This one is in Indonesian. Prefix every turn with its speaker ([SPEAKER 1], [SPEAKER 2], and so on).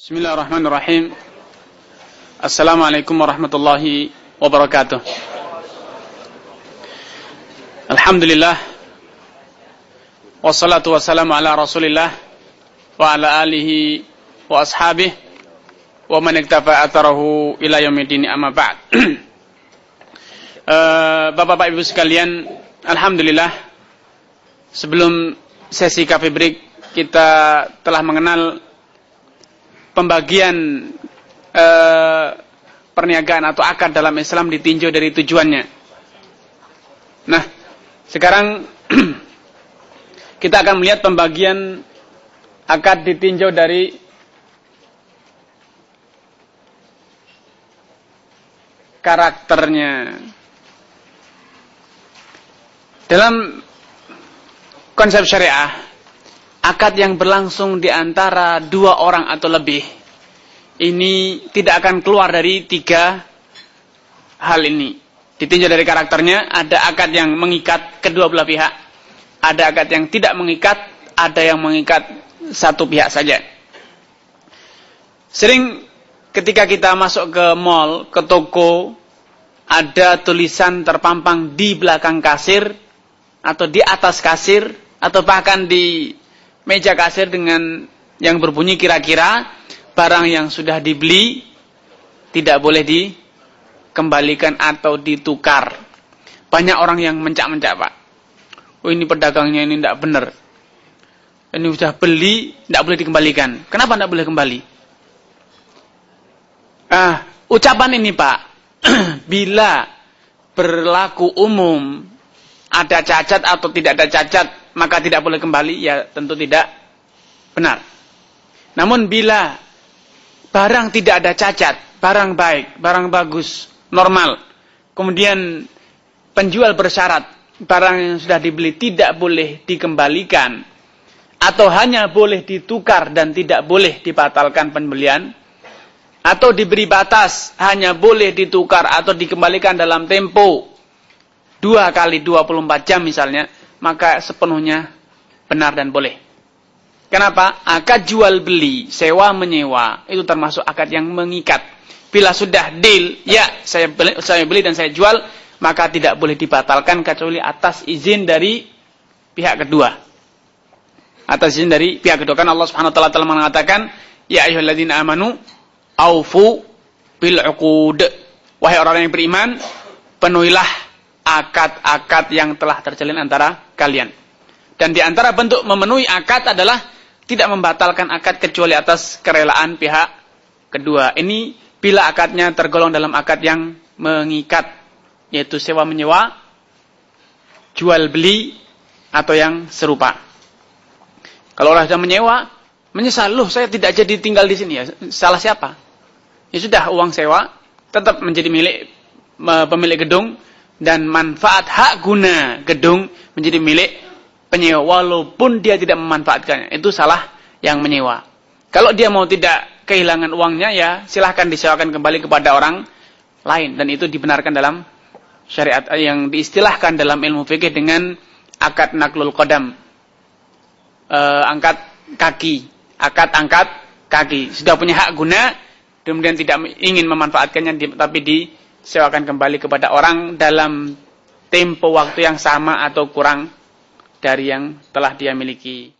[SPEAKER 1] Bismillahirrahmanirrahim. Assalamualaikum warahmatullahi wabarakatuh. Alhamdulillah. Wassalatu wassalamu ala Rasulillah wa ala alihi wa ashabihi wa man iktafa atharahu ila yaumiddin amma ba'd. Uh, Bapak-bapak Ibu sekalian, alhamdulillah sebelum sesi cafe break kita telah mengenal pembagian uh, perniagaan atau akad dalam Islam ditinjau dari tujuannya. Nah, sekarang kita akan melihat pembagian akad ditinjau dari karakternya. Dalam konsep syariah, akad yang berlangsung di antara dua orang atau lebih, ini tidak akan keluar dari tiga hal ini. Ditinjau dari karakternya, ada akad yang mengikat kedua belah pihak, ada akad yang tidak mengikat, ada yang mengikat satu pihak saja. Sering ketika kita masuk ke mall, ke toko, ada tulisan terpampang di belakang kasir, atau di atas kasir atau bahkan di meja kasir dengan yang berbunyi kira-kira barang yang sudah dibeli tidak boleh dikembalikan atau ditukar. Banyak orang yang mencak-mencak, Pak. Oh, ini pedagangnya ini tidak benar. Ini sudah beli, tidak boleh dikembalikan. Kenapa tidak boleh kembali? Ah, ucapan ini, Pak, bila berlaku umum ada cacat atau tidak ada cacat, maka tidak boleh kembali, ya tentu tidak benar. Namun bila barang tidak ada cacat, barang baik, barang bagus, normal, kemudian penjual bersyarat, barang yang sudah dibeli tidak boleh dikembalikan, atau hanya boleh ditukar dan tidak boleh dibatalkan pembelian, atau diberi batas hanya boleh ditukar atau dikembalikan dalam tempo dua kali 24 jam misalnya, maka sepenuhnya benar dan boleh. Kenapa? Akad jual beli, sewa menyewa, itu termasuk akad yang mengikat. Bila sudah deal, ya saya beli, saya beli dan saya jual, maka tidak boleh dibatalkan kecuali atas izin dari pihak kedua. Atas izin dari pihak kedua. Kan Allah Subhanahu wa taala telah mengatakan, "Ya ayyuhalladzina amanu aufu bil uqud." Wahai orang yang beriman, penuhilah akad-akad yang telah terjalin antara kalian. Dan di antara bentuk memenuhi akad adalah tidak membatalkan akad kecuali atas kerelaan pihak kedua. Ini bila akadnya tergolong dalam akad yang mengikat, yaitu sewa menyewa, jual beli, atau yang serupa. Kalau orang sudah menyewa, menyesal, loh saya tidak jadi tinggal di sini ya. Salah siapa? Ya sudah, uang sewa tetap menjadi milik pemilik gedung, dan manfaat hak guna gedung menjadi milik penyewa walaupun dia tidak memanfaatkannya. Itu salah yang menyewa. Kalau dia mau tidak kehilangan uangnya ya silahkan disewakan kembali kepada orang lain dan itu dibenarkan dalam syariat yang diistilahkan dalam ilmu fikih dengan akad naklul qadam. E, angkat kaki, akad angkat kaki. Sudah punya hak guna kemudian tidak ingin memanfaatkannya tapi di sewakan kembali kepada orang dalam tempo waktu yang sama atau kurang dari yang telah dia miliki.